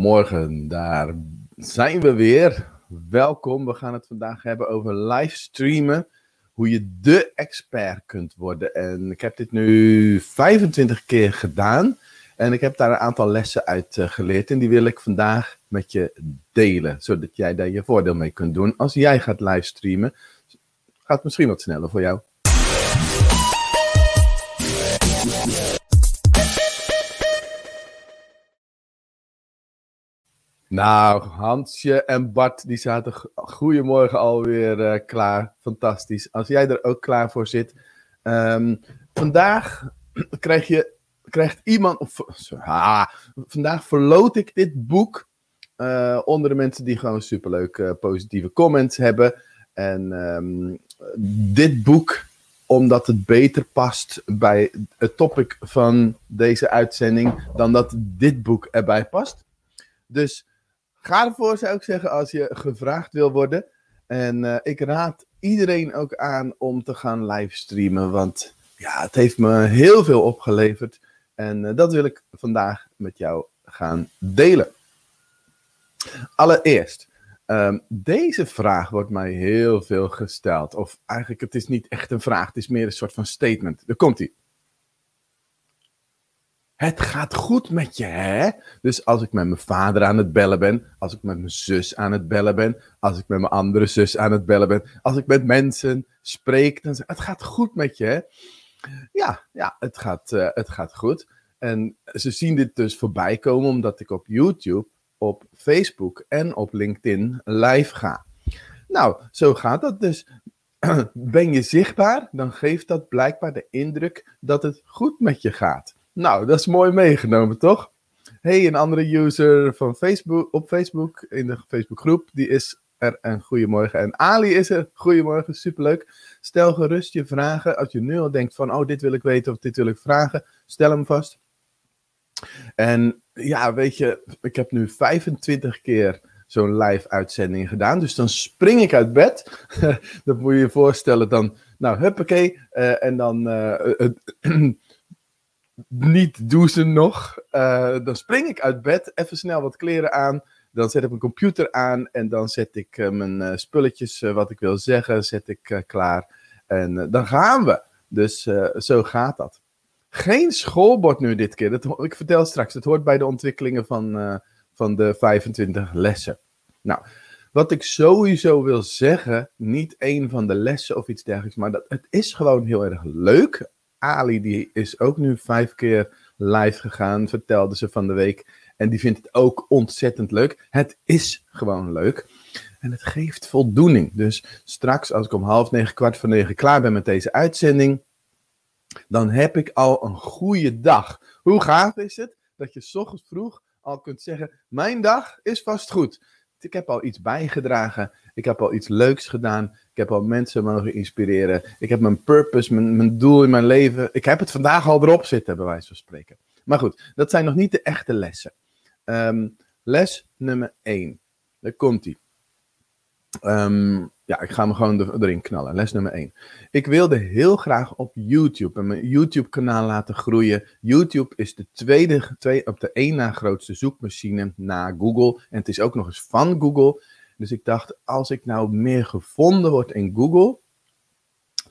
Goedemorgen, daar zijn we weer. Welkom, we gaan het vandaag hebben over livestreamen. Hoe je de expert kunt worden. En ik heb dit nu 25 keer gedaan. En ik heb daar een aantal lessen uit uh, geleerd. En die wil ik vandaag met je delen. Zodat jij daar je voordeel mee kunt doen. Als jij gaat livestreamen, gaat misschien wat sneller voor jou. Nou, Hansje en Bart, die zaten goedemorgen alweer uh, klaar. Fantastisch. Als jij er ook klaar voor zit. Um, vandaag krijg je, krijgt iemand. Vandaag verloot ik dit boek. Uh, onder de mensen die gewoon superleuke uh, positieve comments hebben. En um, dit boek, omdat het beter past bij het topic van deze uitzending. dan dat dit boek erbij past. Dus Ga ervoor, zou ik zeggen, als je gevraagd wil worden. En uh, ik raad iedereen ook aan om te gaan livestreamen. Want ja, het heeft me heel veel opgeleverd. En uh, dat wil ik vandaag met jou gaan delen. Allereerst, um, deze vraag wordt mij heel veel gesteld. Of eigenlijk, het is niet echt een vraag, het is meer een soort van statement. Daar komt ie. Het gaat goed met je, hè? Dus als ik met mijn vader aan het bellen ben, als ik met mijn zus aan het bellen ben, als ik met mijn andere zus aan het bellen ben, als ik met mensen spreek, dan zeg het gaat goed met je, hè? Ja, ja het, gaat, uh, het gaat goed. En ze zien dit dus voorbij komen omdat ik op YouTube, op Facebook en op LinkedIn live ga. Nou, zo gaat dat dus. Ben je zichtbaar, dan geeft dat blijkbaar de indruk dat het goed met je gaat. Nou, dat is mooi meegenomen, toch? Hey, een andere user van Facebook, op Facebook, in de Facebookgroep, die is er een goedemorgen. En Ali is er, goedemorgen, superleuk. Stel gerust je vragen. Als je nu al denkt van, oh, dit wil ik weten of dit wil ik vragen, stel hem vast. En ja, weet je, ik heb nu 25 keer zo'n live uitzending gedaan. Dus dan spring ik uit bed. dat moet je je voorstellen. Dan, nou, huppakee. Uh, en dan... Uh, niet douchen nog. Uh, dan spring ik uit bed, even snel wat kleren aan. Dan zet ik mijn computer aan en dan zet ik uh, mijn uh, spulletjes, wat ik wil zeggen, zet ik klaar. En dan gaan we. Dus zo gaat dat. Geen schoolbord nu dit keer. Dat, ik vertel straks, het hoort bij de ontwikkelingen van, van de 25 lessen. Nou, wat ik sowieso wil zeggen, niet een van de lessen of iets dergelijks, maar dat, het is gewoon heel erg leuk Ali die is ook nu vijf keer live gegaan, vertelde ze van de week. En die vindt het ook ontzettend leuk. Het is gewoon leuk. En het geeft voldoening. Dus straks, als ik om half negen, kwart voor negen klaar ben met deze uitzending, dan heb ik al een goede dag. Hoe gaaf is het dat je s ochtends vroeg al kunt zeggen: Mijn dag is vast goed. Ik heb al iets bijgedragen. Ik heb al iets leuks gedaan. Ik heb al mensen mogen inspireren. Ik heb mijn purpose, mijn, mijn doel in mijn leven. Ik heb het vandaag al erop zitten, bij wijze van spreken. Maar goed, dat zijn nog niet de echte lessen. Um, les nummer 1. Daar komt ie. Um, ja, ik ga hem gewoon erin knallen. Les nummer 1. Ik wilde heel graag op YouTube en mijn YouTube-kanaal laten groeien. YouTube is de tweede, twee, op de één na grootste zoekmachine na Google. En het is ook nog eens van Google. Dus ik dacht, als ik nou meer gevonden word in Google,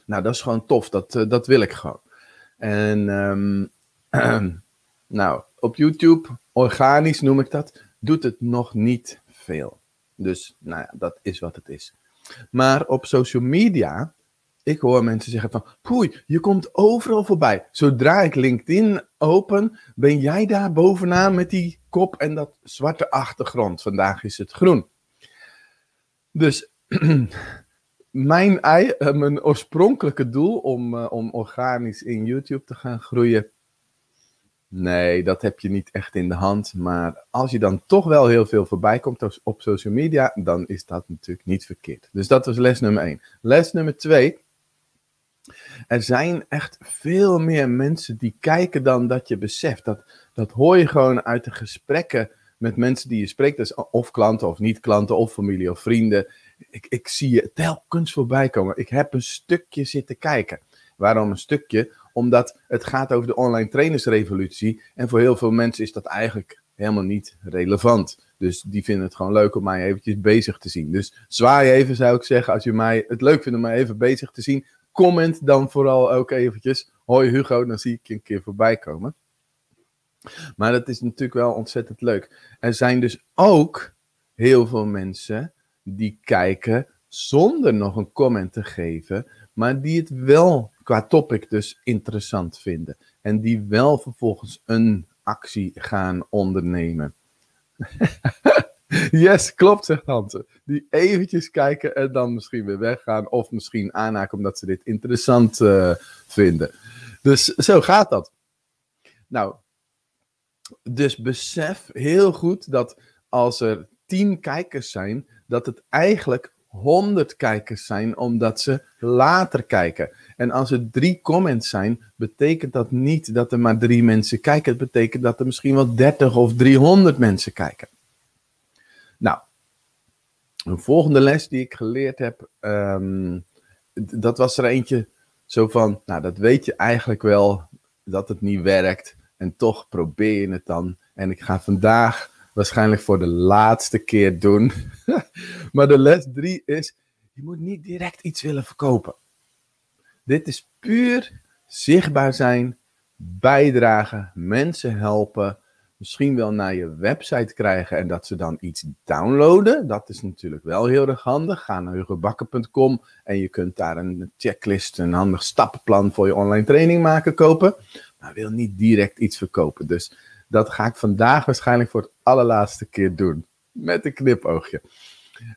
nou dat is gewoon tof, dat, uh, dat wil ik gewoon. En um, nou, op YouTube, organisch noem ik dat, doet het nog niet veel. Dus nou ja, dat is wat het is. Maar op social media, ik hoor mensen zeggen van, poei, je komt overal voorbij. Zodra ik LinkedIn open, ben jij daar bovenaan met die kop en dat zwarte achtergrond. Vandaag is het groen. Dus mijn, eh, mijn oorspronkelijke doel om, uh, om organisch in YouTube te gaan groeien. Nee, dat heb je niet echt in de hand. Maar als je dan toch wel heel veel voorbij komt op social media, dan is dat natuurlijk niet verkeerd. Dus dat was les nummer 1. Les nummer 2. Er zijn echt veel meer mensen die kijken dan dat je beseft. Dat, dat hoor je gewoon uit de gesprekken met mensen die je spreekt, dus of klanten of niet-klanten, of familie of vrienden. Ik, ik zie je telkens voorbij komen. Ik heb een stukje zitten kijken. Waarom een stukje? Omdat het gaat over de online trainersrevolutie. En voor heel veel mensen is dat eigenlijk helemaal niet relevant. Dus die vinden het gewoon leuk om mij eventjes bezig te zien. Dus zwaai even, zou ik zeggen, als je mij het leuk vindt om mij even bezig te zien. Comment dan vooral ook eventjes. Hoi Hugo, dan zie ik je een keer voorbij komen. Maar dat is natuurlijk wel ontzettend leuk. Er zijn dus ook heel veel mensen die kijken zonder nog een comment te geven, maar die het wel qua topic dus interessant vinden. En die wel vervolgens een actie gaan ondernemen. yes, klopt, zegt Hansen. Die eventjes kijken en dan misschien weer weggaan. Of misschien aanhaken omdat ze dit interessant uh, vinden. Dus zo gaat dat. Nou, dus besef heel goed dat als er tien kijkers zijn, dat het eigenlijk 100 kijkers zijn, omdat ze later kijken. En als er drie comments zijn, betekent dat niet dat er maar drie mensen kijken. Het betekent dat er misschien wel 30 of 300 mensen kijken. Nou, een volgende les die ik geleerd heb, um, dat was er eentje zo van, nou dat weet je eigenlijk wel dat het niet werkt. En toch probeer je het dan. En ik ga vandaag waarschijnlijk voor de laatste keer doen. maar de les drie is, je moet niet direct iets willen verkopen. Dit is puur zichtbaar zijn, bijdragen, mensen helpen, misschien wel naar je website krijgen en dat ze dan iets downloaden. Dat is natuurlijk wel heel erg handig. Ga naar hugobakken.com en je kunt daar een checklist, een handig stappenplan voor je online training maken, kopen. Maar wil niet direct iets verkopen. Dus dat ga ik vandaag waarschijnlijk voor het allerlaatste keer doen. Met een knipoogje.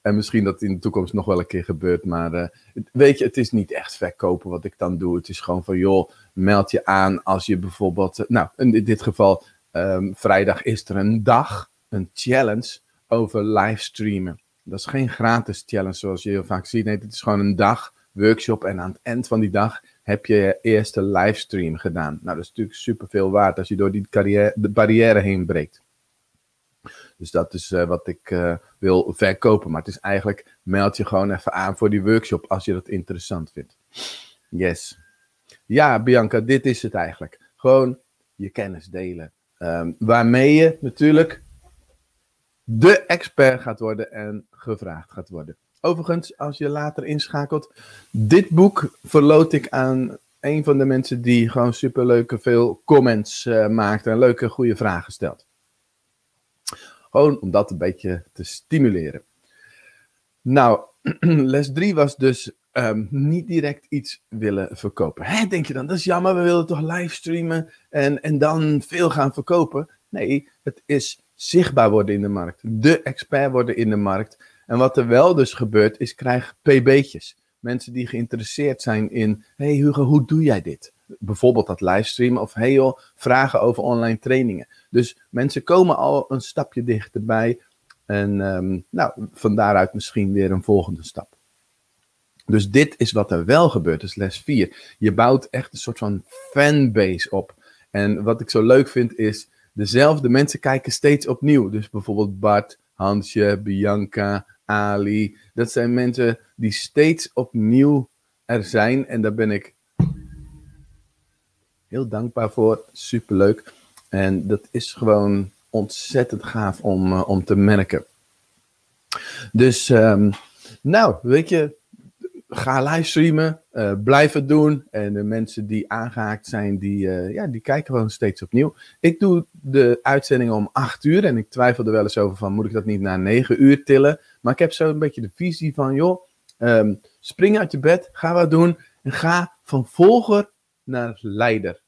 En misschien dat in de toekomst nog wel een keer gebeurt. Maar uh, weet je, het is niet echt verkopen wat ik dan doe. Het is gewoon van, joh, meld je aan als je bijvoorbeeld... Uh, nou, in dit geval, um, vrijdag is er een dag, een challenge over livestreamen. Dat is geen gratis challenge zoals je heel vaak ziet. Nee, het is gewoon een dag workshop. En aan het eind van die dag heb je eerste livestream gedaan. Nou, dat is natuurlijk super veel waard als je door die de barrière heen breekt. Dus dat is uh, wat ik uh, wil verkopen. Maar het is eigenlijk, meld je gewoon even aan voor die workshop als je dat interessant vindt. Yes. Ja, Bianca, dit is het eigenlijk. Gewoon je kennis delen. Um, waarmee je natuurlijk de expert gaat worden en gevraagd gaat worden. Overigens, als je later inschakelt, dit boek verloot ik aan een van de mensen die gewoon superleuke veel comments uh, maakt en leuke goede vragen stelt. Gewoon om dat een beetje te stimuleren. Nou, les 3 was dus um, niet direct iets willen verkopen. Hè, denk je dan, dat is jammer, we willen toch livestreamen en, en dan veel gaan verkopen? Nee, het is zichtbaar worden in de markt. De expert worden in de markt. En wat er wel dus gebeurt, is krijg pb'tjes. Mensen die geïnteresseerd zijn in, hey Hugo, hoe doe jij dit? Bijvoorbeeld dat livestreamen of hey joh, vragen over online trainingen. Dus mensen komen al een stapje dichterbij. En um, nou, van daaruit misschien weer een volgende stap. Dus dit is wat er wel gebeurt, dus les 4. Je bouwt echt een soort van fanbase op. En wat ik zo leuk vind is, dezelfde mensen kijken steeds opnieuw. Dus bijvoorbeeld Bart, Hansje, Bianca, Ali. Dat zijn mensen die steeds opnieuw er zijn. En daar ben ik heel dankbaar voor. Superleuk. En dat is gewoon ontzettend gaaf om, uh, om te merken. Dus, um, nou, weet je, ga livestreamen, uh, blijf het doen. En de mensen die aangehaakt zijn, die, uh, ja, die kijken gewoon steeds opnieuw. Ik doe de uitzendingen om 8 uur en ik twijfel er wel eens over van, moet ik dat niet naar 9 uur tillen? Maar ik heb zo een beetje de visie van, joh, um, spring uit je bed, ga wat doen en ga van volger naar leider.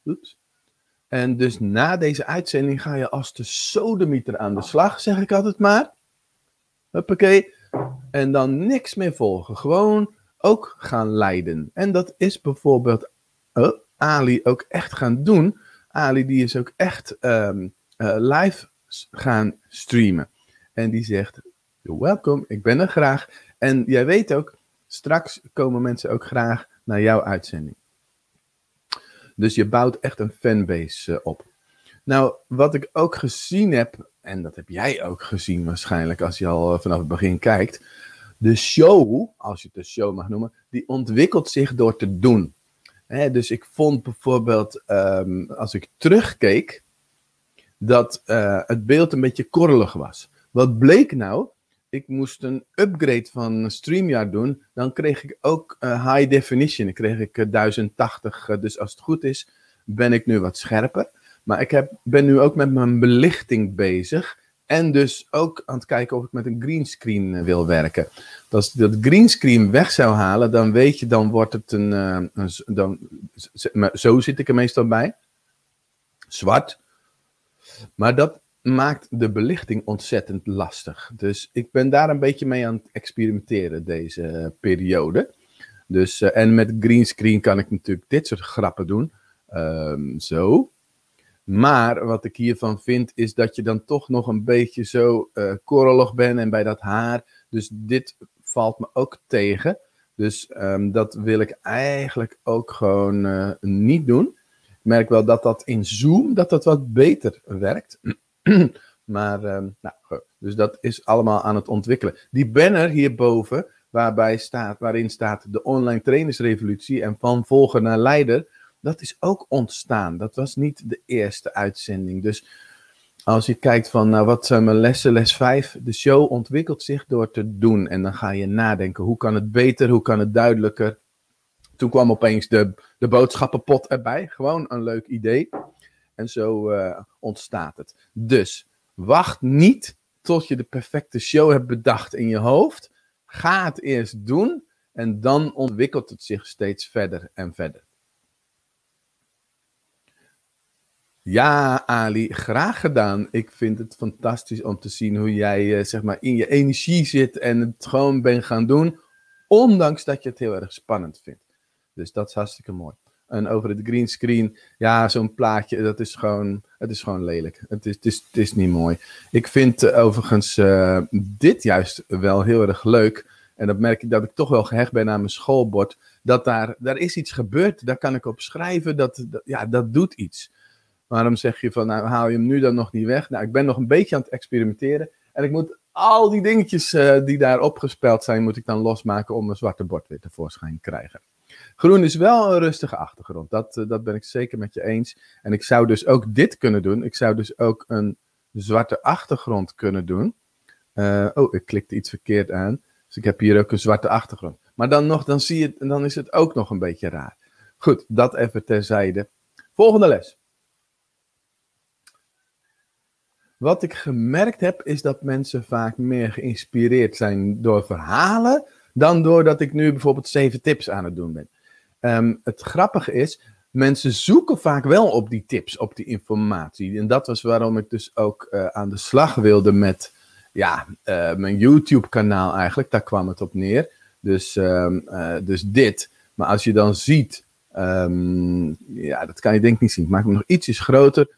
En dus na deze uitzending ga je als de sodemieter aan de slag, zeg ik altijd maar. Huppakee. En dan niks meer volgen. Gewoon ook gaan leiden. En dat is bijvoorbeeld uh, Ali ook echt gaan doen. Ali die is ook echt um, uh, live gaan streamen. En die zegt, welkom, ik ben er graag. En jij weet ook, straks komen mensen ook graag naar jouw uitzending. Dus je bouwt echt een fanbase uh, op. Nou, wat ik ook gezien heb, en dat heb jij ook gezien waarschijnlijk als je al vanaf het begin kijkt, de show, als je het een show mag noemen, die ontwikkelt zich door te doen. dus ik vond bijvoorbeeld, um, als ik terugkeek dat uh, het beeld een beetje korrelig was. Wat bleek nou? Ik moest een upgrade van StreamYard doen. Dan kreeg ik ook uh, high definition. Dan kreeg ik 1080. dus als het goed is, ben ik nu wat scherper. Maar ik heb, ben nu ook met mijn belichting bezig. En dus ook aan het kijken of ik met een greenscreen wil werken. Als ik dat greenscreen weg zou halen, dan weet je, dan wordt het een. Een dan, zo zit ik er meestal bij. Zwart. Maar dat maakt de belichting ontzettend lastig. Dus ik ben daar een beetje mee aan het experimenteren deze periode. Dus, uh, en met greenscreen kan ik natuurlijk dit soort grappen doen. Um, zo. Maar wat ik hiervan vind, is dat je dan toch nog een beetje zo uh, korrelig bent en bij dat haar. Dus dit valt me ook tegen. Dus um, dat wil ik eigenlijk ook gewoon niet doen. Ik merk wel dat dat in Zoom dat dat wat beter werkt. maar, um, nou, dus dat is allemaal aan het ontwikkelen. Die banner hierboven, waarbij staat, waarin staat de online trainersrevolutie en van volger naar leider dat is ook ontstaan. Dat was niet de eerste uitzending. Dus als je kijkt van, nou, wat zijn mijn lessen, les 5, de show ontwikkelt zich door te doen. En dan ga je nadenken, hoe kan het beter, hoe kan het duidelijker. Toen kwam opeens de, de boodschappenpot erbij, gewoon een leuk idee. En zo uh, ontstaat het. Dus wacht niet tot je de perfecte show hebt bedacht in je hoofd. Ga het eerst doen en dan ontwikkelt het zich steeds verder en verder. Ja, Ali, graag gedaan. Ik vind het fantastisch om te zien hoe jij uh, zeg maar in je energie zit en het gewoon bent gaan doen, ondanks dat je het heel erg spannend vindt. Dus dat is hartstikke mooi. En over het greenscreen, ja, zo'n plaatje, dat is gewoon, het is gewoon lelijk. Het is, het is, het is niet mooi. Ik vind uh, overigens uh, dit juist wel heel erg leuk. En dat merk ik dat ik toch wel gehecht ben aan mijn schoolbord. Dat daar, daar is iets gebeurd, daar kan ik op schrijven. Dat, ja, dat doet iets. Waarom zeg je van, nou haal je hem nu dan nog niet weg? Nou, ik ben nog een beetje aan het experimenteren. En ik moet al die dingetjes uh, die daar opgespeld zijn, moet ik dan losmaken om een zwarte bord weer tevoorschijn te krijgen. Groen is wel een rustige achtergrond. Dat, uh, dat ben ik zeker met je eens. En ik zou dus ook dit kunnen doen. Ik zou dus ook een zwarte achtergrond kunnen doen. Uh, oh, ik klikte iets verkeerd aan. Dus ik heb hier ook een zwarte achtergrond. Maar dan nog, dan zie je, dan is het ook nog een beetje raar. Goed, dat even terzijde. Volgende les. Wat ik gemerkt heb, is dat mensen vaak meer geïnspireerd zijn door verhalen dan doordat ik nu bijvoorbeeld zeven tips aan het doen ben. Um, het grappige is, mensen zoeken vaak wel op die tips, op die informatie. En dat was waarom ik dus ook uh, aan de slag wilde met ja, uh, mijn YouTube-kanaal eigenlijk. Daar kwam het op neer. Dus, um, uh, dus dit. Maar als je dan ziet, um, ja, dat kan je denk ik niet zien. Ik maak hem nog ietsjes groter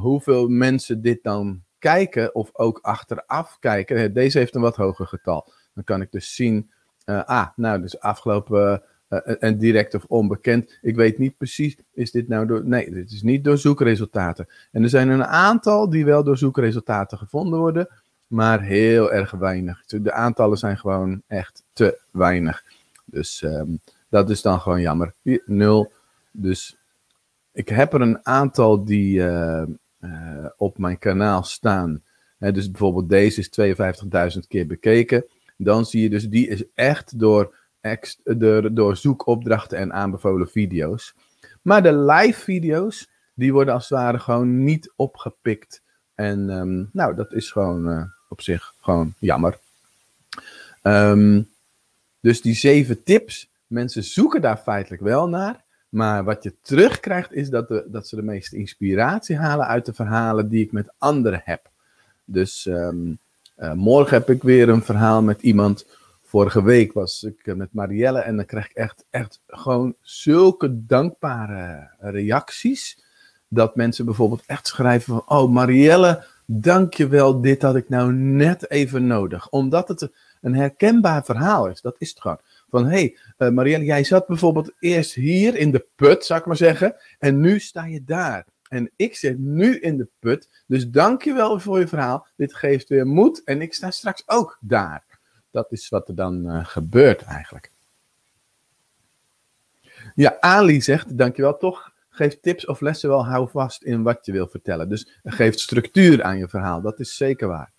hoeveel mensen dit dan kijken of ook achteraf kijken. Deze heeft een wat hoger getal. Dan kan ik dus zien, ah, nou, dus afgelopen en direct of onbekend. Ik weet niet precies, is dit nou door. Nee, dit is niet door zoekresultaten. En er zijn een aantal die wel door zoekresultaten gevonden worden, maar heel erg weinig. De aantallen zijn gewoon echt te weinig. Dus um, dat is dan gewoon jammer. Nul. Dus ik heb er een aantal die uh, uh, op mijn kanaal staan. Dus bijvoorbeeld deze is 52.000 keer bekeken. Dan zie je dus, die is echt door, ex, door, zoekopdrachten en aanbevolen video's. Maar de live video's, die worden als het ware gewoon niet opgepikt. En um, nou, dat is gewoon uh, op zich gewoon jammer. Um, dus die zeven tips, mensen zoeken daar feitelijk wel naar. Maar wat je terugkrijgt is dat, de, dat ze de meeste inspiratie halen uit de verhalen die ik met anderen heb. Dus um, uh, morgen heb ik weer een verhaal met iemand. Vorige week was ik uh, met Marielle en dan krijg ik echt, echt gewoon zulke dankbare reacties. Dat mensen bijvoorbeeld echt schrijven van, oh Marielle, dankjewel, dit had ik nou net even nodig. Omdat het een herkenbaar verhaal is, dat is het gewoon. Van hé, hey, uh, Marielle, jij zat bijvoorbeeld eerst hier in de put, zou ik maar zeggen. En nu sta je daar. En ik zit nu in de put. Dus dank je wel voor je verhaal. Dit geeft weer moed. En ik sta straks ook daar. Dat is wat er dan uh, gebeurt eigenlijk. Ja, Ali zegt, dankjewel toch. geeft tips of lessen wel hou vast in wat je wil vertellen. Dus geeft structuur aan je verhaal. Dat is zeker waar.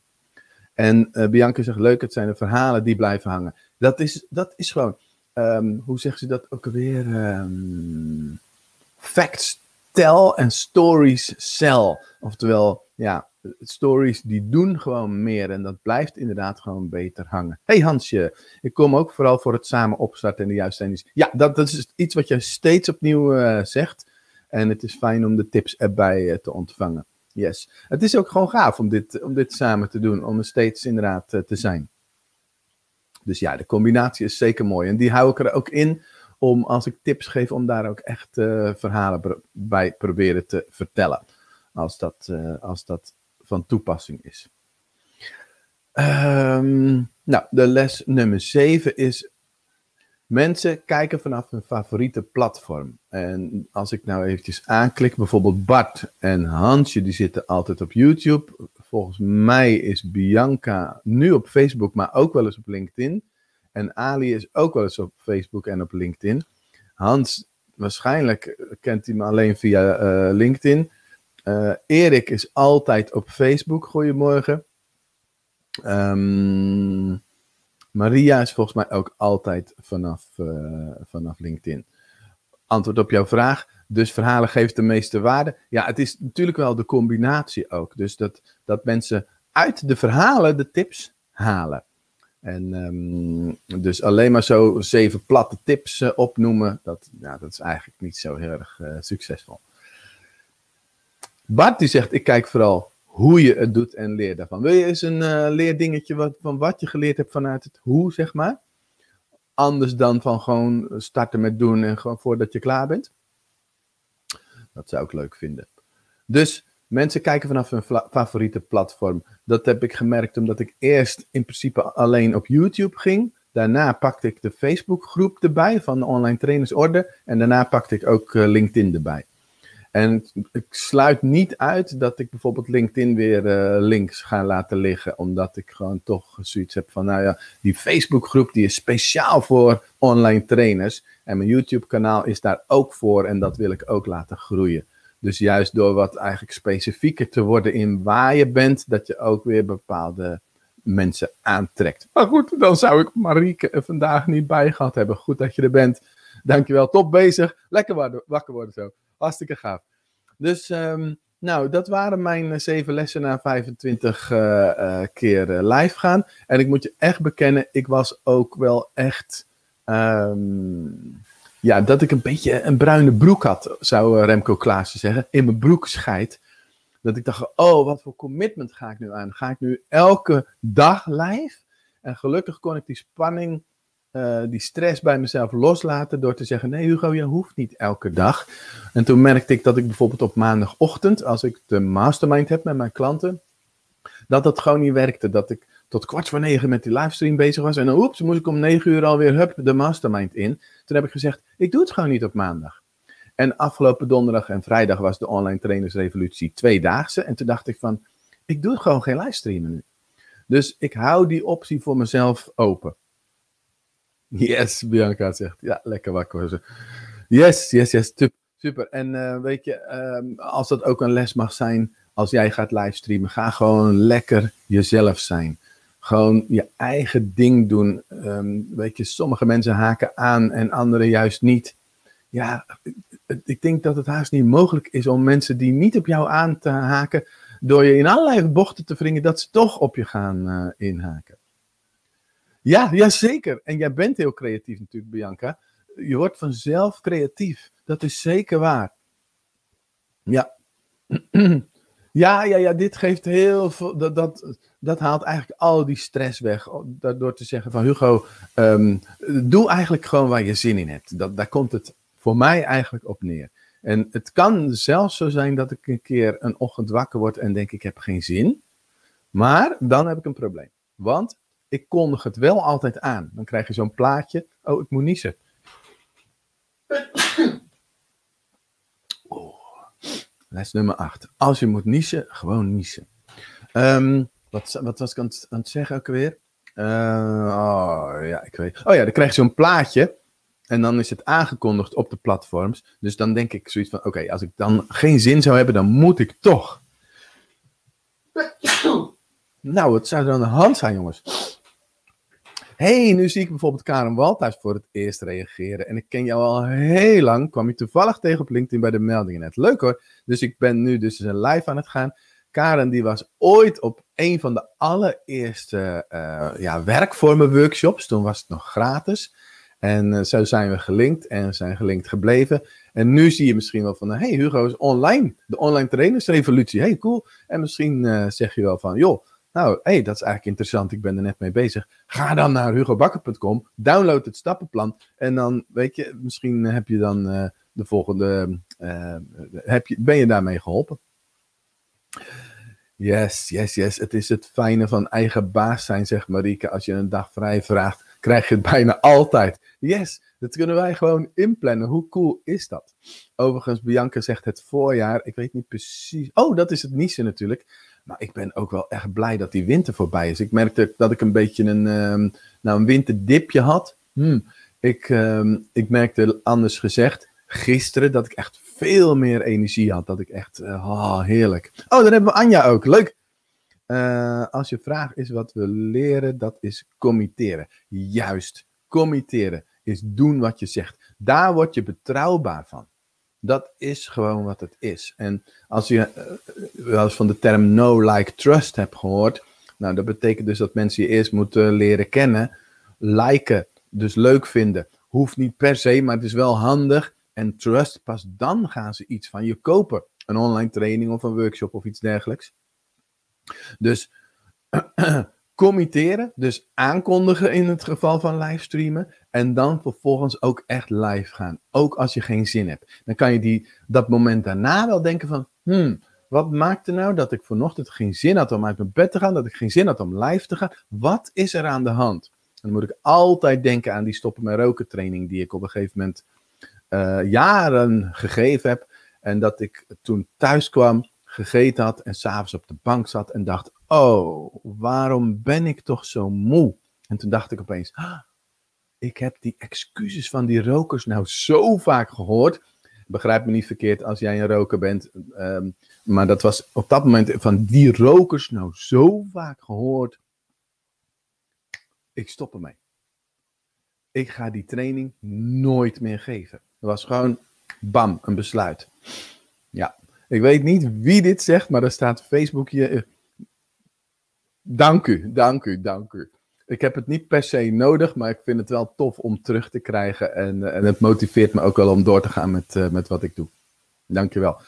En uh, Bianca zegt, leuk, het zijn de verhalen die blijven hangen. Dat is, dat is gewoon, um, hoe zeggen ze dat ook alweer? Um, facts tell en stories sell. Oftewel, ja, stories die doen gewoon meer en dat blijft inderdaad gewoon beter hangen. Hey Hansje, ik kom ook vooral voor het samen opstarten en de juiste zijn. Ja, dat, dat is iets wat je steeds opnieuw uh, zegt. En het is fijn om de tips erbij uh, te ontvangen. Yes. Het is ook gewoon gaaf om dit, om dit samen te doen, om er steeds inderdaad uh, te zijn. Dus ja, de combinatie is zeker mooi. En die hou ik er ook in om, als ik tips geef, om daar ook echt verhalen bij proberen te vertellen. Als dat, als dat van toepassing is. Um, nou, de les nummer 7 is. Mensen kijken vanaf hun favoriete platform. En als ik nou eventjes aanklik, bijvoorbeeld Bart en Hansje, die zitten altijd op YouTube. Volgens mij is Bianca nu op Facebook, maar ook wel eens op LinkedIn. En Ali is ook wel eens op Facebook en op LinkedIn. Hans, waarschijnlijk kent hij me alleen via uh, LinkedIn. Uh, Erik is altijd op Facebook. Goedemorgen. Um, Maria is volgens mij ook altijd vanaf, uh, vanaf LinkedIn. Antwoord op jouw vraag. Dus verhalen geeft de meeste waarde. Ja, het is natuurlijk wel de combinatie ook. Dus dat, dat mensen uit de verhalen de tips halen. En um, dus alleen maar zo zeven platte tips uh, opnoemen, dat, ja, dat is eigenlijk niet zo heel erg succesvol. Bart die zegt, ik kijk vooral hoe je het doet en leer daarvan. Wil je eens een uh, leerdingetje wat, van wat je geleerd hebt vanuit het hoe, zeg maar? Anders dan van gewoon starten met doen en gewoon voordat je klaar bent? Dat zou ik leuk vinden. Dus mensen kijken vanaf hun favoriete platform. Dat heb ik gemerkt omdat ik eerst in principe alleen op YouTube ging. Daarna pakte ik de Facebookgroep erbij van de Online Trainersorde. En daarna pakte ik ook uh, LinkedIn erbij. En ik sluit niet uit dat ik bijvoorbeeld LinkedIn weer uh, links ga laten liggen, omdat ik gewoon toch zoiets heb van, nou ja, die Facebookgroep die is speciaal voor online trainers en mijn YouTube-kanaal is daar ook voor en dat wil ik ook laten groeien. Dus juist door wat eigenlijk specifieker te worden in waar je bent, dat je ook weer bepaalde mensen aantrekt. Maar goed, dan zou ik Marieke vandaag niet bij gehad hebben. Goed dat je er bent. Dankjewel, top bezig. Lekker wakker worden zo. Hartstikke gaaf. Dus, um, nou, dat waren mijn uh, zeven lessen na 25 uh, uh, keer live gaan. En ik moet je echt bekennen, ik was ook wel echt. Um, ja, dat ik een beetje een bruine broek had, zou Remco Klaassen zeggen. In mijn broek scheidt. Dat ik dacht, oh, wat voor commitment ga ik nu aan? Ga ik nu elke dag live? En gelukkig kon ik die spanning uh, die stress bij mezelf loslaten door te zeggen: Nee, Hugo, je hoeft niet elke dag. En toen merkte ik dat ik bijvoorbeeld op maandagochtend, als ik de mastermind heb met mijn klanten, dat dat gewoon niet werkte. Dat ik tot kwart voor negen met die livestream bezig was. En dan, oeps, moest ik om negen uur alweer hup, de mastermind in. Toen heb ik gezegd: Ik doe het gewoon niet op maandag. En afgelopen donderdag en vrijdag was de online trainersrevolutie tweedaagse. En toen dacht ik van, ik doe gewoon geen livestreamen nu. Dus ik hou die optie voor mezelf open. Yes, Bianca zegt. Ja, lekker wakker. Yes, yes, yes. Super. En uh, weet je, um, als dat ook een les mag zijn, als jij gaat livestreamen, ga gewoon lekker jezelf zijn. Gewoon je eigen ding doen. Um, weet je, sommige mensen haken aan en anderen juist niet. Ja, ik denk dat het haast niet mogelijk is om mensen die niet op jou aan te haken, door je in allerlei bochten te wringen, dat ze toch op je gaan uh, inhaken. Ja, ja, zeker. En jij bent heel creatief natuurlijk, Bianca. Je wordt vanzelf creatief. Dat is zeker waar. Ja. Ja, ja, ja, dit geeft heel veel. Dat, dat, dat haalt eigenlijk al die stress weg. Door te zeggen van Hugo, um, doe eigenlijk gewoon waar je zin in hebt. Dat, daar komt het voor mij eigenlijk op neer. En het kan zelfs zo zijn dat ik een keer een ochtend wakker word en denk ik heb geen zin. Maar dan heb ik een probleem. Want ik kondig het wel altijd aan. Dan krijg je zo'n plaatje. Oh, ik moet niezen. Oh. Les nummer 8. Als je moet niezen, gewoon niezen. Um, wat, wat, was ik aan het, aan het zeggen ook weer? Uh, oh ja, ik weet. Oh ja, dan krijg je zo'n plaatje. En dan is het aangekondigd op de platforms. Dus dan denk ik zoiets van: oké, als ik dan geen zin zou hebben, dan moet ik toch. nou, wat zou er aan de hand zijn, jongens? Hey, nu zie ik bijvoorbeeld Karen Walthuis voor het eerst reageren. En ik ken jou al heel lang. Kwam je toevallig tegen op LinkedIn bij de meldingen net. Leuk hoor. Dus ik ben nu dus een live aan het gaan. Karen die was ooit op een van de allereerste uh, ja, werkvormen workshops. Toen was het nog gratis. En uh, zo zijn we gelinkt en zijn gelinkt gebleven. En nu zie je misschien wel van, hey Hugo is online. De online trainersrevolutie. Hey cool. En misschien uh, zeg je wel van, joh nou, hey, dat is eigenlijk interessant. Ik ben er net mee bezig. Ga dan naar hugobakker.com, download het stappenplan. En dan, weet je, misschien heb je dan uh, de volgende. Uh, heb je, ben je daarmee geholpen? Yes, yes, yes. Het is het fijne van eigen baas zijn, zegt Marieke. Als je een dag vrij vraagt, krijg je het bijna altijd. Yes, dat kunnen wij gewoon inplannen. Hoe cool is dat? Overigens, Bianca zegt het voorjaar. Ik weet niet precies. Oh, dat is het Nice natuurlijk. Maar ik ben ook wel echt blij dat die winter voorbij is. Ik merkte dat ik een beetje een, um, nou, een winterdipje had. Hmm. Ik, um, ik merkte anders gezegd gisteren dat ik echt veel meer energie had. Dat ik echt, oh, heerlijk. Oh, dan hebben we Anja ook. Leuk. Uh, als je vraag is wat we leren, dat is committeren. Juist, committeren is doen wat je zegt. Daar word je betrouwbaar van. Dat is gewoon wat het is. En als je uh, wel eens van de term know, like, trust hebt gehoord, nou, dat betekent dus dat mensen je eerst moeten leren kennen, liken, dus leuk vinden. Hoeft niet per se, maar het is wel handig. En trust, pas dan gaan ze iets van je kopen. Een online training of een workshop of iets dergelijks. Dus committeren, dus aankondigen in het geval van livestreamen. En dan vervolgens ook echt live gaan. Ook als je geen zin hebt. Dan kan je die, dat moment daarna wel denken van, hmm, wat maakte nou dat ik vanochtend geen zin had om uit mijn bed te gaan, dat ik geen zin had om live te gaan? Wat is er aan de hand? dan moet ik altijd denken aan die stoppen met roken training die ik op een gegeven moment uh, jaren gegeven heb. En dat ik toen thuis kwam, gegeten had en s'avonds op de bank zat en dacht, oh, waarom ben ik toch zo moe? En toen dacht ik opeens, ah, ik heb die excuses van die rokers nou zo vaak gehoord. Begrijp me niet verkeerd als jij een roker bent. Um, maar dat was op dat moment van die rokers nou zo vaak gehoord. Ik stop ermee. Ik ga die training nooit meer geven. Dat was gewoon bam, een besluit. Ja, ik weet niet wie dit zegt, maar er staat Facebook hier. Dank u, dank u, dank u. Ik heb het niet per se nodig, maar ik vind het wel tof om terug te krijgen. En, eh, en het motiveert me ook wel om door te gaan met, uh, met wat ik doe. Dankjewel.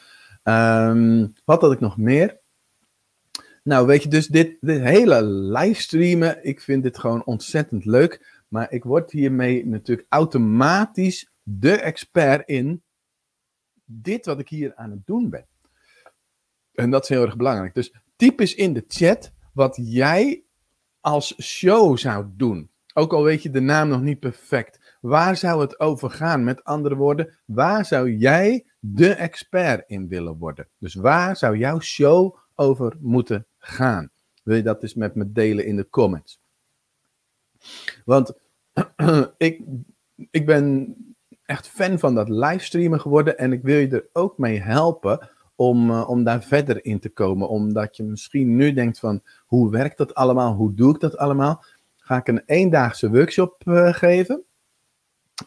Um, wat had ik nog meer? Nou, weet je, dus dit, dit hele livestreamen, ik vind dit gewoon ontzettend leuk. Maar ik word hiermee natuurlijk automatisch de expert in dit wat ik hier aan het doen ben. En dat is heel erg belangrijk. Dus typ eens in de chat wat jij als show zou doen. Ook al weet je de naam nog niet perfect. Waar zou het over gaan? Met andere woorden, waar zou jij de expert in willen worden? Dus waar zou jouw show over moeten gaan? Wil je dat eens met me delen in de comments? Want ik, ik ben echt fan van dat livestreamen geworden en ik wil je er ook mee helpen om, uh, om daar verder in te komen. Omdat je misschien nu denkt van, hoe werkt dat allemaal? Hoe doe ik dat allemaal? Ga ik een eendaagse workshop uh, geven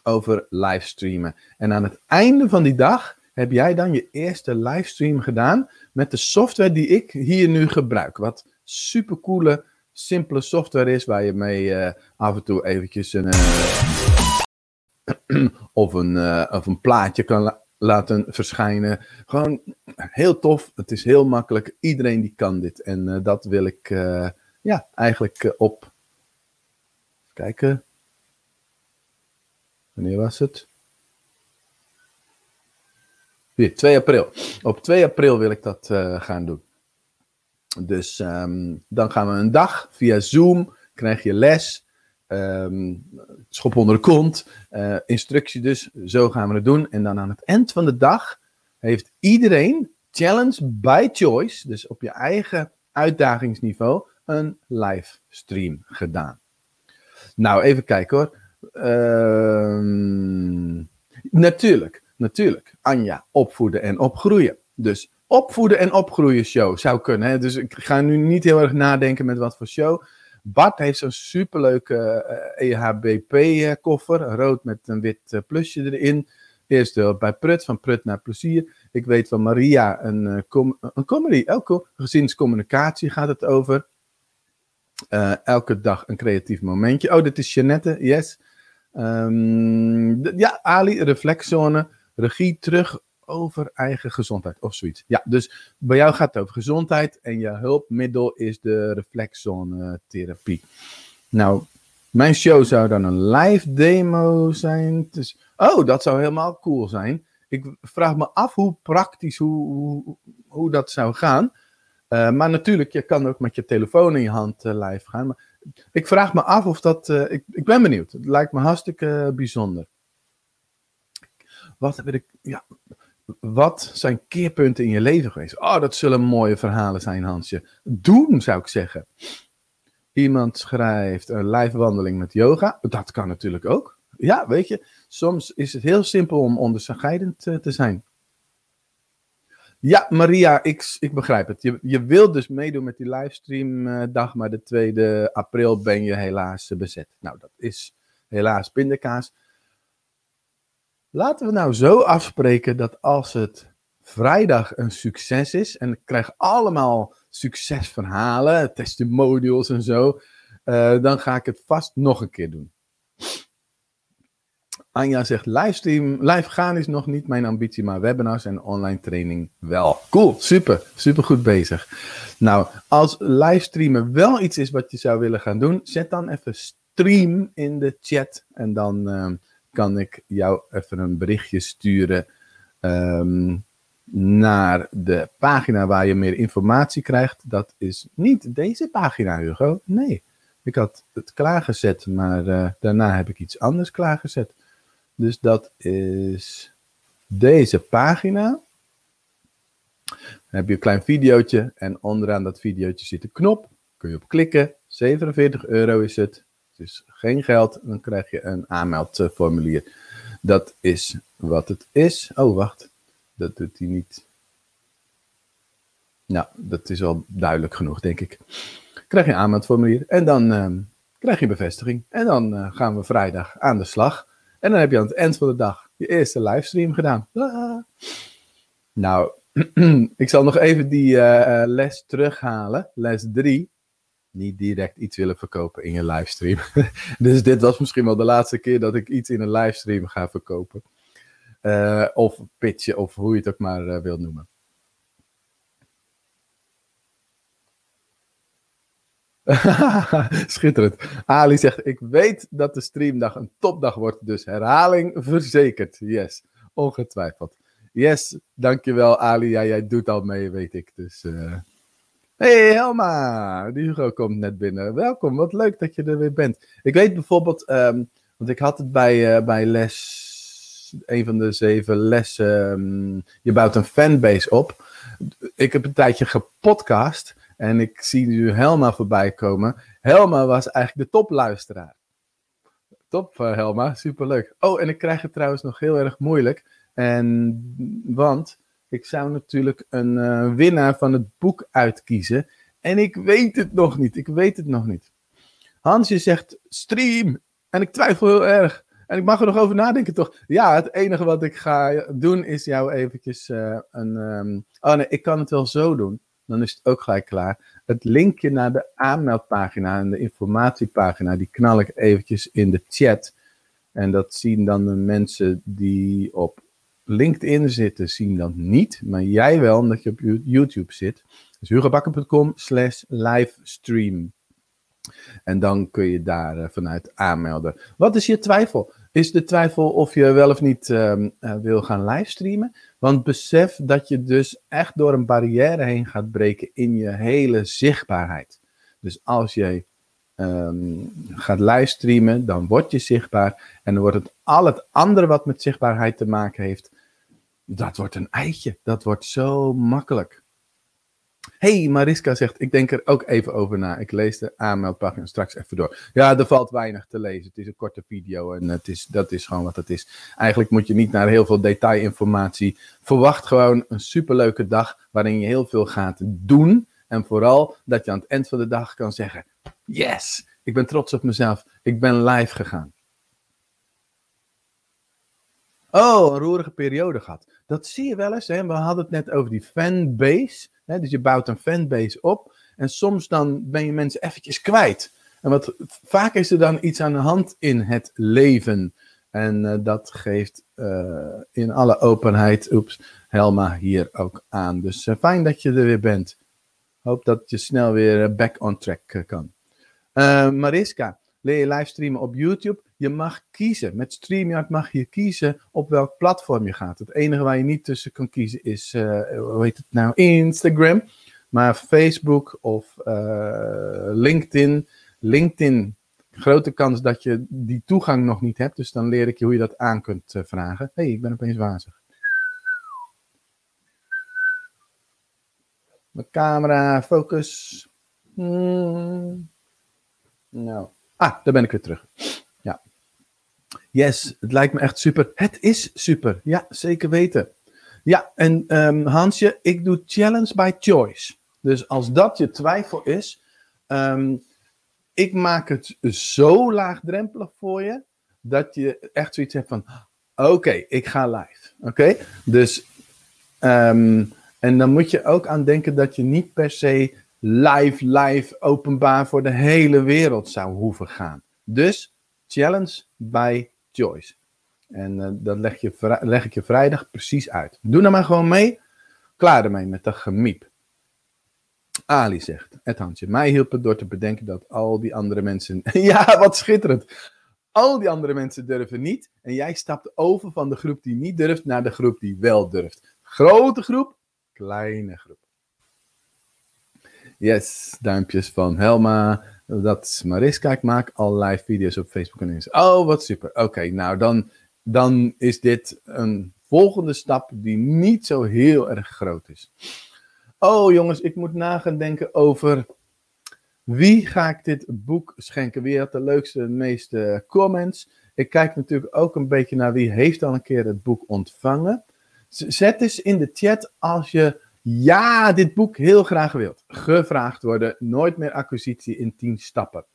over livestreamen. En aan het einde van die dag heb jij dan je eerste livestream gedaan met de software die ik hier nu gebruik. Wat supercoole, simpele software is waar je mee uh, af en toe eventjes een... of, een, of een plaatje kan laten verschijnen. Gewoon heel tof. Het is heel makkelijk. Iedereen die kan dit. En uh, dat wil ik uh, ja, eigenlijk uh, op. Kijken. Wanneer was het? Hier, 2 april. Op 2 april wil ik dat gaan doen. Dus um, dan gaan we een dag via Zoom. Krijg je les. Um, schop onder de kont, uh, instructie dus, zo gaan we het doen. En dan aan het eind van de dag heeft iedereen, challenge by choice, dus op je eigen uitdagingsniveau, een livestream gedaan. Nou, even kijken hoor. Ehm, natuurlijk, natuurlijk. Anja, opvoeden en opgroeien. Dus opvoeden en opgroeien show zou kunnen. Hè? Dus ik ga nu niet heel erg nadenken met wat voor show. Bart heeft zo'n superleuke EHBP-koffer. Rood met een wit uh, plusje erin. Eerst bij Prut, van Prut naar plezier. Ik weet van Maria een, uh, com een comedy. Elke gezinscommunicatie gaat het over. elke dag een creatief momentje. Oh, dit is Jeannette, yes. Um, ja, Ali, reflexzone. Regie terug over eigen gezondheid of zoiets. Ja, dus bij jou gaat het over gezondheid en je hulpmiddel is de reflexzone therapie. Nou, mijn show zou dan een live demo zijn. Dus, oh, dat zou helemaal cool zijn. Ik vraag me af hoe praktisch, hoe, hoe, dat zou gaan. Uh, maar natuurlijk, je kan ook met je telefoon in je hand uh, live gaan. Maar ik vraag me af of dat. Uh, ik, ik ben benieuwd. Het lijkt me hartstikke bijzonder. Wat heb ik. Ja, wat zijn keerpunten in je leven geweest? Oh, dat zullen mooie verhalen zijn, Hansje. Doen, zou ik zeggen. Iemand schrijft een live wandeling met yoga. Dat kan natuurlijk ook. Ja, weet je, soms is het heel simpel om onderscheidend te, te zijn. Ja, Maria, ik, ik begrijp het. Je, je wilt dus meedoen met die livestreamdag, maar de 2 april ben je helaas bezet. Nou, dat is helaas pindakaas. Laten we nou zo afspreken dat als het vrijdag een succes is, en ik krijg allemaal succesverhalen, testimonials en zo, uh, dan ga ik het vast nog een keer doen. Anja zegt, livestream, live gaan is nog niet mijn ambitie, maar webinars en online training wel. Cool, super, super goed bezig. Nou, als livestreamen wel iets is wat je zou willen gaan doen, zet dan even stream in de chat en dan... Uh, kan ik jou even een berichtje sturen um, naar de pagina waar je meer informatie krijgt. Dat is niet deze pagina, Hugo. Nee, ik had het klaargezet, maar uh, daarna heb ik iets anders klaargezet. Dus dat is deze pagina. Dan heb je een klein videootje en onderaan dat videootje zit een knop. Kun je op klikken. 47 euro is het is geen geld, dan krijg je een aanmeldformulier. Dat is wat het is. Oh, wacht. Dat doet hij niet. Nou, dat is al duidelijk genoeg, denk ik. Krijg je een aanmeldformulier en dan uh, krijg je bevestiging. En dan uh, gaan we vrijdag aan de slag. En dan heb je aan het eind van de dag je eerste livestream gedaan. Nou, ik zal nog even die uh, les terughalen. Les 3 niet direct iets willen verkopen in je livestream. dus dit was misschien wel de laatste keer dat ik iets in een livestream ga verkopen. Uh, of pitchen, of hoe je het ook maar uh, wilt noemen. Schitterend. Ali zegt: Ik weet dat de streamdag een topdag wordt, dus herhaling verzekerd. Yes, ongetwijfeld. Yes, dankjewel Ali. Ja, jij doet al mee, weet ik. Dus uh, Hey Helma, Hugo komt net binnen. Welkom, wat leuk dat je er weer bent. Ik weet bijvoorbeeld, um, want ik had het bij, uh, bij les, een van de zeven lessen, um, je bouwt een fanbase op. Ik heb een tijdje gepodcast en ik zie nu Helma voorbij komen. Helma was eigenlijk de topluisteraar. Top uh, Helma, superleuk. Oh, en ik krijg het trouwens nog heel erg moeilijk. En, want ik zou natuurlijk een uh, winnaar van het boek uitkiezen. En ik weet het nog niet. Ik weet het nog niet. Hansje zegt stream. En ik twijfel heel erg. En ik mag er nog over nadenken, toch? Ja, het enige wat ik ga doen is jou eventjes uh, een... Um... Oh nee, ik kan het wel zo doen. Dan is het ook gelijk klaar. Het linkje naar de aanmeldpagina en de informatiepagina, die knal ik eventjes in de chat. En dat zien dan de mensen die op LinkedIn zitten zien dat niet, maar jij wel, omdat je op YouTube zit. Dus hugobakker.com slash livestream. En dan kun je daar uh, vanuit aanmelden. Wat is je twijfel? Is de twijfel of je wel of niet uh, uh, wil gaan livestreamen? Want besef dat je dus echt door een barrière heen gaat breken in je hele zichtbaarheid. Dus als je um, gaat livestreamen, dan word je zichtbaar. En dan wordt het al het andere wat met zichtbaarheid te maken heeft, dat wordt een eitje. Dat wordt zo makkelijk. hey, Mariska zegt, ik denk er ook even over na. Ik lees de aanmeldpagina straks even door. Ja, er valt weinig te lezen. Het is een korte video en het is, dat is gewoon wat het is. Eigenlijk moet je niet naar heel veel detailinformatie. Verwacht gewoon een superleuke dag waarin je heel veel gaat doen. En vooral dat je aan het eind van de dag kan zeggen, yes, ik ben trots op mezelf. Ik ben live gegaan. Oh, een roerige periode gehad. Dat zie je wel eens. Hè? We hadden het net over die fanbase. Hè? Dus je bouwt een fanbase op. En soms dan ben je mensen eventjes kwijt. En wat, vaak is er dan iets aan de hand in het leven. En uh, dat geeft uh, in alle openheid, oeps, Helma hier ook aan. Dus uh, fijn dat je er weer bent. Hoop dat je snel weer back on track kan. Mariska, leer je livestreamen op YouTube? Je mag kiezen. Met StreamYard mag je kiezen op welk platform je gaat. Het enige waar je niet tussen kan kiezen is, uh, hoe heet het nou, Instagram. Maar Facebook of uh, LinkedIn. LinkedIn, grote kans dat je die toegang nog niet hebt. Dus dan leer ik je hoe je dat aan kunt uh, vragen. Hey, ik ben opeens wazig. Mijn camera, focus. Hmm. Nou. Ah, daar ben ik weer terug. Ja. Yes, het lijkt me echt super. Het is super. Ja, zeker weten. Ja, en um, Hansje, ik doe challenge by choice. Dus als dat je twijfel is, um, ik maak het zo laagdrempelig voor je, dat je echt zoiets hebt van, oké, ik ga live. Oké, dus, um, en dan moet je ook aan denken dat je niet per se live, live, openbaar voor de hele wereld zou hoeven gaan. Dus, challenge by choice. En uh, dat leg, je, leg ik je vrijdag precies uit. Doe nou maar gewoon mee. Klaar ermee met dat gemiep. Ali zegt, het handje. Mij hielp het door te bedenken dat al die andere mensen... ja, wat schitterend. Al die andere mensen durven niet. En jij stapt over van de groep die niet durft naar de groep die wel durft. Grote groep, kleine groep. Yes, duimpjes van Helma. Dat is Mariska. Ik maak al live video's op Facebook en Instagram. Oh, wat super. Oké, nou dan, dan is dit een volgende stap die niet zo heel erg groot is. Oh jongens, ik moet na gaan denken over wie ga ik dit boek schenken? Wie had de leukste, meeste comments? Ik kijk natuurlijk ook een beetje naar wie heeft al een keer het boek ontvangen. Zet eens in de chat als je ja, dit boek heel graag wilt. Gevraagd worden, nooit meer acquisitie in 10 stappen.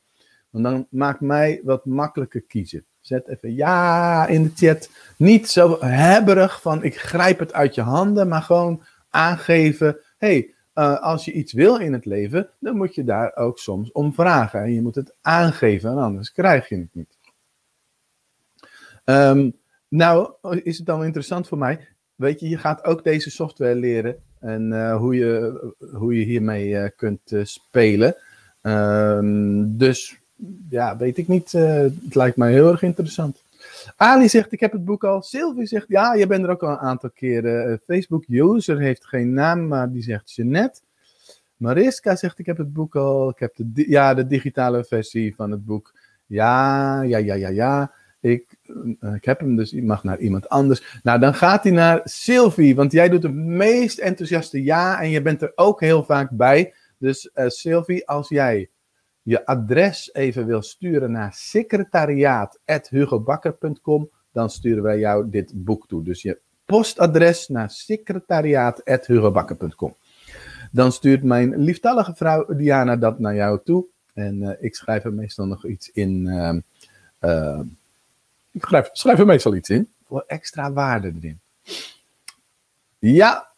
Want dan maakt mij wat makkelijker kiezen. Zet even ja in de chat. Niet zo hebberig van ik grijp het uit je handen, maar gewoon aangeven. hey, uh, als je iets wil in het leven, dan moet je daar ook soms om vragen. En je moet het aangeven, en anders krijg je het niet. Um, nou, is het dan interessant voor mij? Weet je, je gaat ook deze software leren en uh, hoe, je, hoe je hiermee uh, kunt uh, spelen. Um, dus ja, weet ik niet. het lijkt mij heel erg interessant. Ali zegt, ik heb het boek al. Sylvie zegt, ja, je bent er ook al een aantal keren. Facebook-user heeft geen naam, maar die zegt Jeanette. Mariska zegt, ik heb het boek al. Ik heb de, ja, de digitale versie van het boek. Ja, ja, ja, ja, ja. Ik, ik heb hem dus, ik mag naar iemand anders. Nou, dan gaat hij naar Sylvie, want jij doet het meest enthousiaste ja en je bent er ook heel vaak bij. Dus uh, Sylvie, als jij je adres even wil sturen naar secretariaat.hugobakker.com, dan sturen wij jou dit boek toe. Dus je postadres naar secretariaat.hugobakker.com. Dan stuurt mijn lieftallige vrouw Diana dat naar jou toe. En uh, ik schrijf er meestal nog iets in. Uh, ik schrijf, schrijf er meestal iets in. Voor extra waarde erin. Ja,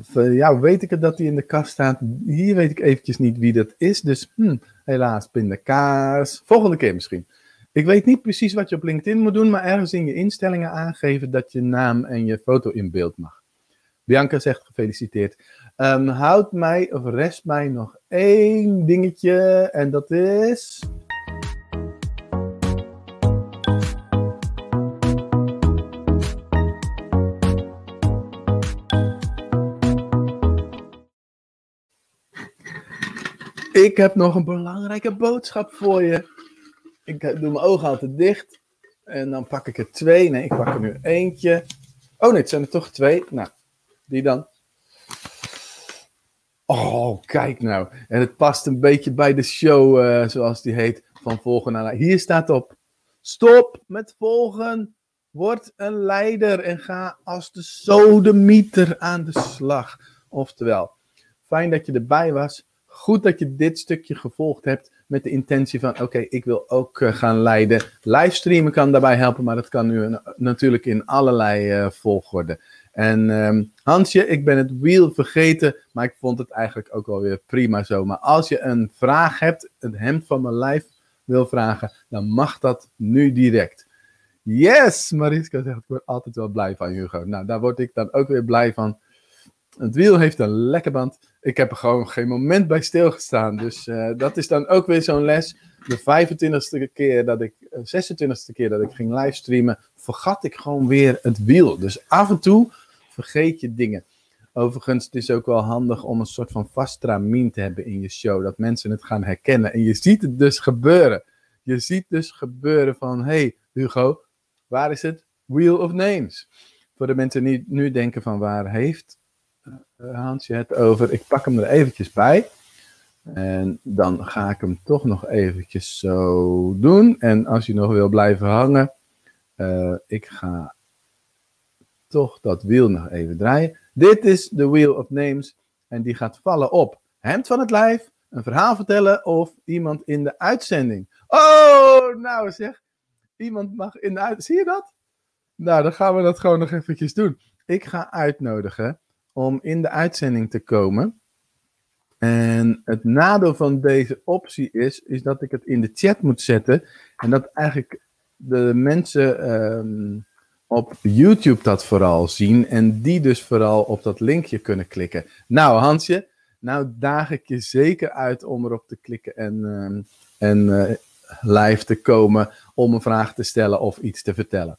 voor jou weet ik het dat hij in de kast staat. Hier weet ik eventjes niet wie dat is. Dus hm, helaas, pindakaas. Volgende keer misschien. Ik weet niet precies wat je op LinkedIn moet doen, maar ergens in je instellingen aangeven dat je naam en je foto in beeld mag. Bianca zegt gefeliciteerd. Um, houd mij, of rest mij nog één dingetje, en dat is. Ik heb nog een belangrijke boodschap voor je. Ik doe mijn ogen altijd dicht. En dan pak ik er twee. Nee, ik pak er nu eentje. Oh nee, het zijn er toch twee. Nou, die dan. Oh, kijk nou. En het past een beetje bij de show, eh, zoals die heet, van volgen naar Hier staat op. Stop met volgen. Word een leider en ga als de sodemieter aan de slag. Oftewel, fijn dat je erbij was. Goed dat je dit stukje gevolgd hebt met de intentie van: oké, ik wil ook uh, gaan leiden. Livestreamen kan daarbij helpen, maar dat kan nu natuurlijk in allerlei uh, volgorde. En um, Hansje, ik ben het wiel vergeten, maar ik vond het eigenlijk ook wel weer prima zo. Maar als je een vraag hebt, het hemd van mijn lijf wil vragen, dan mag dat nu direct. Yes, Mariska zegt, ik word altijd wel blij van Hugo. Nou, daar word ik dan ook weer blij van. Het wiel heeft een lekker band. Ik heb er gewoon geen moment bij stilgestaan. Dus uh, dat is dan ook weer zo'n les. De 25ste keer dat ik, 26ste eh, keer dat ik ging livestreamen, vergat ik gewoon weer het wiel. Dus af en toe vergeet je dingen. Overigens, het is ook wel handig om een soort van vast te hebben in je show. Dat mensen het gaan herkennen. En je ziet het dus gebeuren. Je ziet dus gebeuren van, hey Hugo, waar is het? Wheel of Names. Voor de mensen die nu denken van, waar heeft Hansje het over? Ik pak hem er eventjes bij. En dan ga ik hem toch nog eventjes zo doen. En als je nog wil blijven hangen, uh, ik ga toch dat wiel nog even draaien. Dit is de Wheel of Names. En die gaat vallen op hemd van het lijf, een verhaal vertellen of iemand in de uitzending. Oh, nou zeg. Iemand mag in de uitzending. Zie je dat? Nou, dan gaan we dat gewoon nog eventjes doen. Ik ga uitnodigen om in de uitzending te komen. En het nadeel van deze optie is, is dat ik het in de chat moet zetten. En dat eigenlijk de mensen um, op YouTube dat vooral zien en die dus vooral op dat linkje kunnen klikken. Nou, Hansje, nou daag ik je zeker uit om erop te klikken en, uh, en uh, live te komen om een vraag te stellen of iets te vertellen.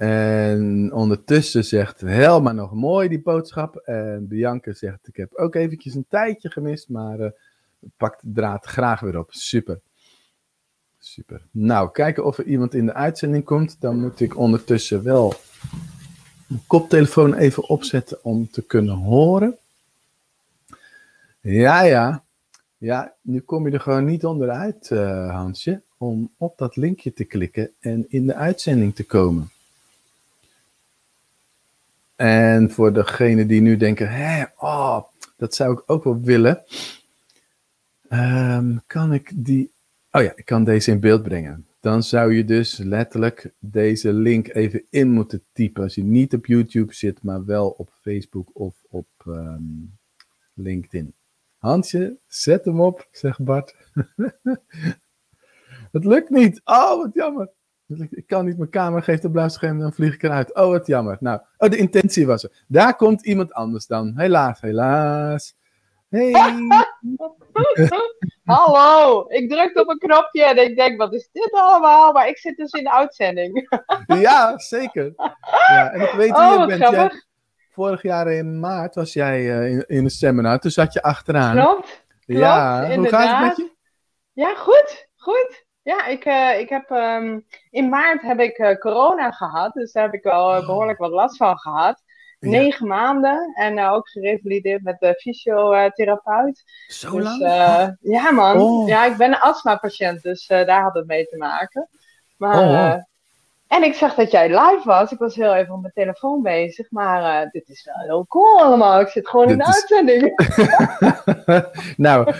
En ondertussen zegt Helma nog mooi die boodschap. En Bianca zegt: Ik heb ook eventjes een tijdje gemist, maar uh, pak de draad graag weer op. Super. Super. Nou, kijken of er iemand in de uitzending komt. Dan moet ik ondertussen wel mijn koptelefoon even opzetten om te kunnen horen. Ja, ja. Ja, nu kom je er gewoon niet onderuit, uh, Hansje, om op dat linkje te klikken en in de uitzending te komen. En voor degenen die nu denken, hé, oh, dat zou ik ook wel willen. Um, kan ik die Oh ja, ik kan deze in beeld brengen. Dan zou je dus letterlijk deze link even in moeten typen. Als je niet op YouTube zit, maar wel op Facebook of op um, LinkedIn. Hansje, zet hem op, zegt Bart. het lukt niet. Oh, wat jammer. Ik kan niet mijn camera geven op blauwscherm, dan vlieg ik eruit. Oh, wat jammer. Nou, oh, de intentie was er. Daar komt iemand anders dan. Helaas, helaas. Hey. Hallo, ik drukte op een knopje en ik denk, wat is dit allemaal? Maar ik zit dus in de uitzending. ja, zeker. Ja, en ik weet wie oh, je bent. Jij, vorig jaar in maart was jij uh, in, in een seminar, toen zat je achteraan. Klopt, klopt ja, hoe gaat het met je? Ja, goed, goed. Ja, ik, uh, ik heb, um, in maart heb ik uh, corona gehad, dus daar heb ik wel oh. behoorlijk wat last van gehad. Negen maanden en ook gerevalideerd met de fysiotherapeut. Zo dus, lang? Ja, man. Oh. Ja, ik ben een astma-patiënt, dus uh, daar had het mee te maken. Maar, oh, oh. En ik zag dat jij live was. Ik was heel even op mijn telefoon bezig, maar dit is wel heel cool allemaal. Ik zit gewoon dit in de is... uitzending. nou,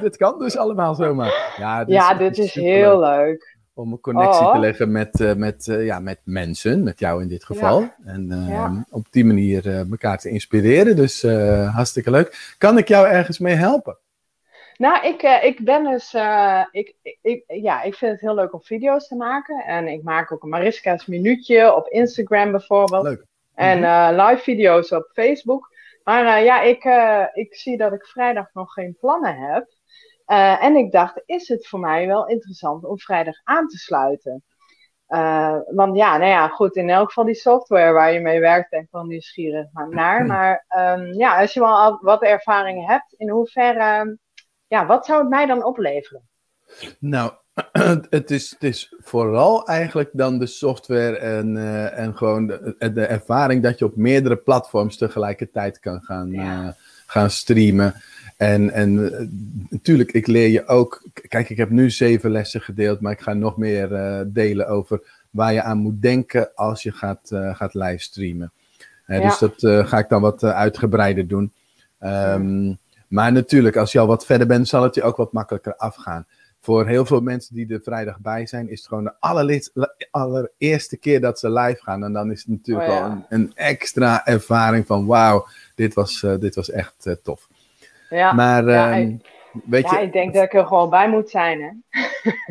dit, kan dus allemaal zomaar. Ja, dit, ja, dit is heel leuk om een connectie oh. te leggen met, uh, met, uh, ja, met mensen, met jou in dit geval. Ja. En ja. op die manier elkaar te inspireren. Dus hartstikke leuk. Kan ik jou ergens mee helpen? Nou, ik, ik ben dus. ik, ik, ja, ik vind het heel leuk om video's te maken. En ik maak ook een Mariska's Minuutje op Instagram bijvoorbeeld. Leuk. En mm-hmm. live video's op Facebook. Maar ja, ik, ik zie dat ik vrijdag nog geen plannen heb. En ik dacht, is het voor mij wel interessant om vrijdag aan te sluiten? Want ja, nou ja, goed, in elk geval die software waar je mee werkt, ben ik wel nieuwsgierig naar. Maar um, ja, als je wel al wat ervaring hebt, in hoeverre, ja, wat zou het mij dan opleveren? Nou, het, is, het is vooral eigenlijk dan de software en, uh, en gewoon de, de, ervaring dat je op meerdere platforms tegelijkertijd kan gaan, uh, gaan streamen. En, en natuurlijk, ik leer je ook. Kijk, ik heb nu zeven lessen gedeeld, maar ik ga nog meer delen over waar je aan moet denken als je gaat, gaat livestreamen. Ja. Dus dat ga ik dan wat uitgebreider doen. Um, maar natuurlijk, als je al wat verder bent, zal het je ook wat makkelijker afgaan. Voor heel veel mensen die er vrijdag bij zijn, is het gewoon de allereerste keer dat ze live gaan. En dan is het natuurlijk oh, ja. een, een, extra ervaring van wauw, dit was, uh, dit was echt uh, tof. Ja, maar ja, um, weet ja, je, ik denk dat ik er gewoon bij moet zijn. Hè?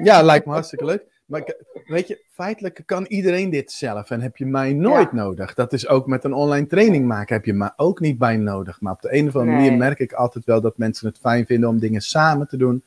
ja, lijkt me hartstikke leuk. Maar weet je, feitelijk kan iedereen dit zelf en heb je mij nooit ja. nodig. Dat is ook met een online training maken, heb je mij ook niet bij nodig. Maar op de een of andere nee. manier merk ik altijd wel dat mensen het fijn vinden om dingen samen te doen.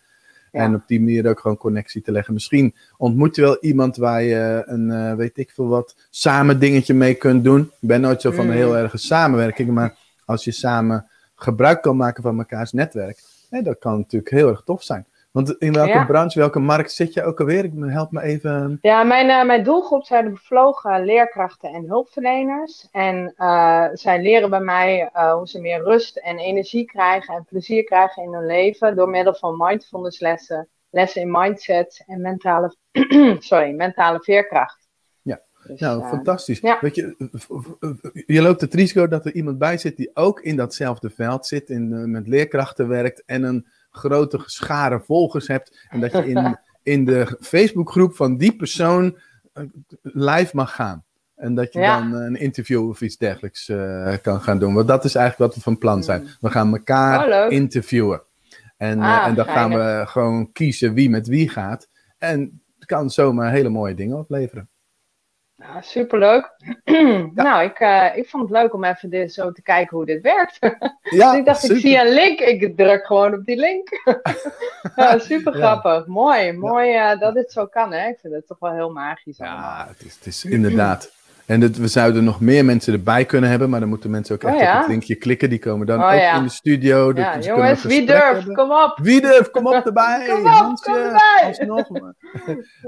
Ja. En op die manier ook gewoon connectie te leggen. Misschien ontmoet je wel iemand waar je een, uh, weet ik veel wat, samen dingetje mee kunt doen. Ik ben nooit zo van een heel erge samenwerking, maar als je samen gebruik kan maken van mekaars netwerk, hè, dat kan natuurlijk heel erg tof zijn. Want in welke Ja. branche, welke markt zit je ook alweer? Ik- Help me even. Ja, mijn, eh, mijn doelgroep zijn de bevlogen leerkrachten en hulpverleners. En eh, zij leren bij mij eh, hoe ze meer rust en energie krijgen en plezier krijgen in hun leven door middel van mindfulness lessen, lessen in mindset en mentale, sorry, mentale veerkracht. Ja. Dus, Nou, fantastisch. ja. Weet je, je loopt het risico dat er iemand bij zit die ook in datzelfde veld zit, in, met leerkrachten werkt en een grote schare volgers hebt. En dat je in, in de Facebookgroep van die persoon eh, live mag gaan. En dat je Ja. dan een interview of iets dergelijks eh, kan gaan doen. Want dat is eigenlijk wat we van plan zijn. We gaan elkaar Oh, interviewen. En, eh, Ah, en dan gaan we gewoon kiezen wie met wie gaat. En het kan zomaar hele mooie dingen opleveren. Nou, superleuk. Nou, ik, eh, ik vond het leuk om even dit, zo te kijken hoe dit werkt. Ja, Dus ik dacht, super. ik zie een link, ik druk gewoon op die link. ja, super grappig. Mooi, mooi eh, dat dit zo kan, hè. Ik vind het toch wel heel magisch allemaal. Ja, het is, het is inderdaad. En we zouden nog meer mensen erbij kunnen hebben, maar dan moeten mensen ook echt Oh, ja? op het linkje klikken. Die komen dan Oh, ook ja. in de studio. Ja, jongens, wie durft? hebben. Kom op! Wie durft? Kom op erbij! Kom op, Hansje, kom erbij! Alsnog maar.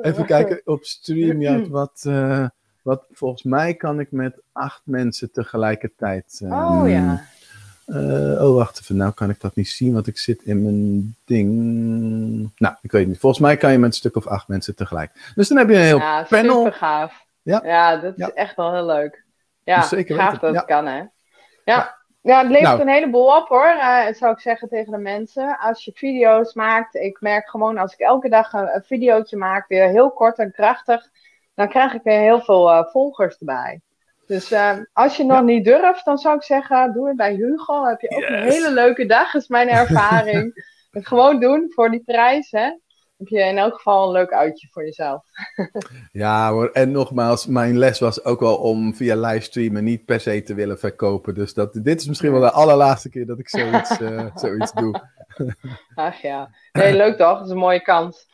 Even kijken op StreamYard wat, eh, wat... Volgens mij kan ik met acht mensen tegelijkertijd... eh, Oh ja. eh, oh, wacht even. Nou kan ik dat niet zien, want ik zit in mijn ding. Nou, ik weet niet. Volgens mij kan je met een stuk of acht mensen tegelijk. Dus dan heb je een heel Ja, panel. super gaaf. Ja. Ja, dat is Ja. echt wel heel leuk. Ja, Zeker gaaf weten, dat het kan, hè. Ja. Ja, het levert Nou. een heleboel op hoor, eh, zou ik zeggen tegen de mensen. Als je video's maakt, ik merk gewoon als ik elke dag een, een videootje maak, weer heel kort en krachtig, dan krijg ik weer heel veel eh, volgers erbij. Dus eh, als je nog Ja. niet durft, dan zou ik zeggen, doe het bij Hugo. heb je ook een hele leuke dag, is mijn ervaring. Het gewoon doen voor die prijs, hè. Heb je in elk geval een leuk uitje voor jezelf. Ja hoor, en nogmaals, mijn les was ook wel om via livestreamen niet per se te willen verkopen. Dus dat, dit is misschien wel de allerlaatste keer dat ik zoiets, eh, zoiets doe. Ach ja. Nee, leuk toch? Dat is een mooie kans.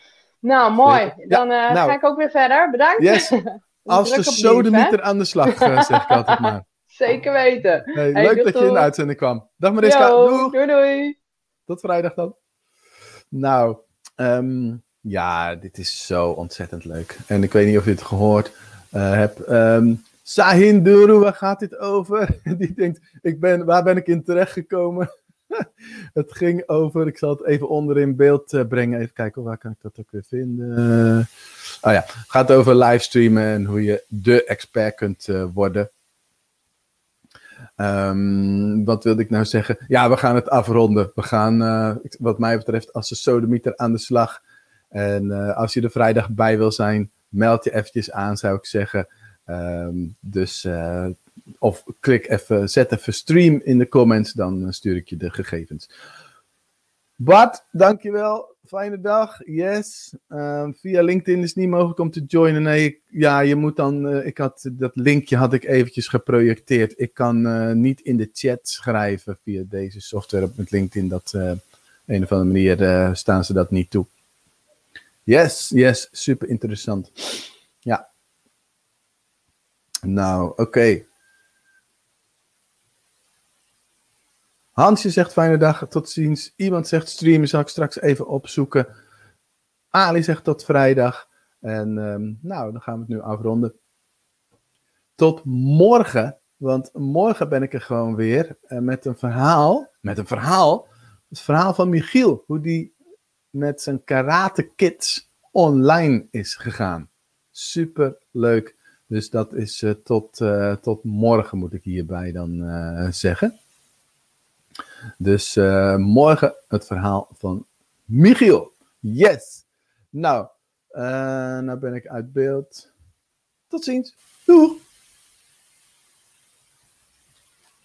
Nou, mooi. Dan eh, nou. ga ik ook weer verder. Bedankt. Yes, als de sodemieter aan de slag, eh, zeg ik altijd maar. Zeker weten. Hey, Hey, leuk dat je in de uitzending kwam. Dag Mariska, Yo, doei doei. Tot vrijdag dan. Nou, ehm, ja, dit is zo ontzettend leuk. En ik weet niet of je het gehoord eh, hebt. Ehm Sahin Duru, waar gaat dit over? Die denkt, ik ben, waar ben ik in terecht gekomen? het ging over, ik zal het even onder in beeld eh, brengen. Even kijken, waar kan ik dat ook weer vinden? oh ja, het gaat over livestreamen en hoe je de expert kunt eh, worden. Ehm, wat wilde ik nou zeggen? Ja, we gaan het afronden. We gaan, eh, wat mij betreft, als de sodemieter aan de slag. En als je er vrijdag bij wil zijn, meld je eventjes aan, zou ik zeggen. Ehm, dus, eh, of klik even, zet even stream in de comments, dan eh, stuur ik je de gegevens. Bart, dankjewel. Fijne dag. Yes. Ehm, via LinkedIn is het niet mogelijk om te joinen. Nee, ik- ja, je moet dan. eh, ik had dat linkje had ik eventjes geprojecteerd. Ik kan niet in de chat schrijven via deze software op met LinkedIn. Dat op een of andere manier staan ze dat niet toe. Yes, yes, super interessant. Nou, oké. Hansje zegt fijne dag, tot ziens. Iemand zegt streamen, zal ik straks even opzoeken. Ali zegt tot vrijdag. En ehm, nou, dan gaan we het nu afronden. Tot morgen, want morgen ben ik er gewoon weer uh, met een verhaal. Met een verhaal. Het verhaal van Michiel. Hoe die met zijn karate kids online is gegaan. Super leuk. Dus dat is uh, tot, uh, tot morgen, moet ik hierbij dan uh, zeggen. Dus morgen het verhaal van Michiel. Yes! Nou, nou ben ik uit beeld. Tot ziens. Doeg!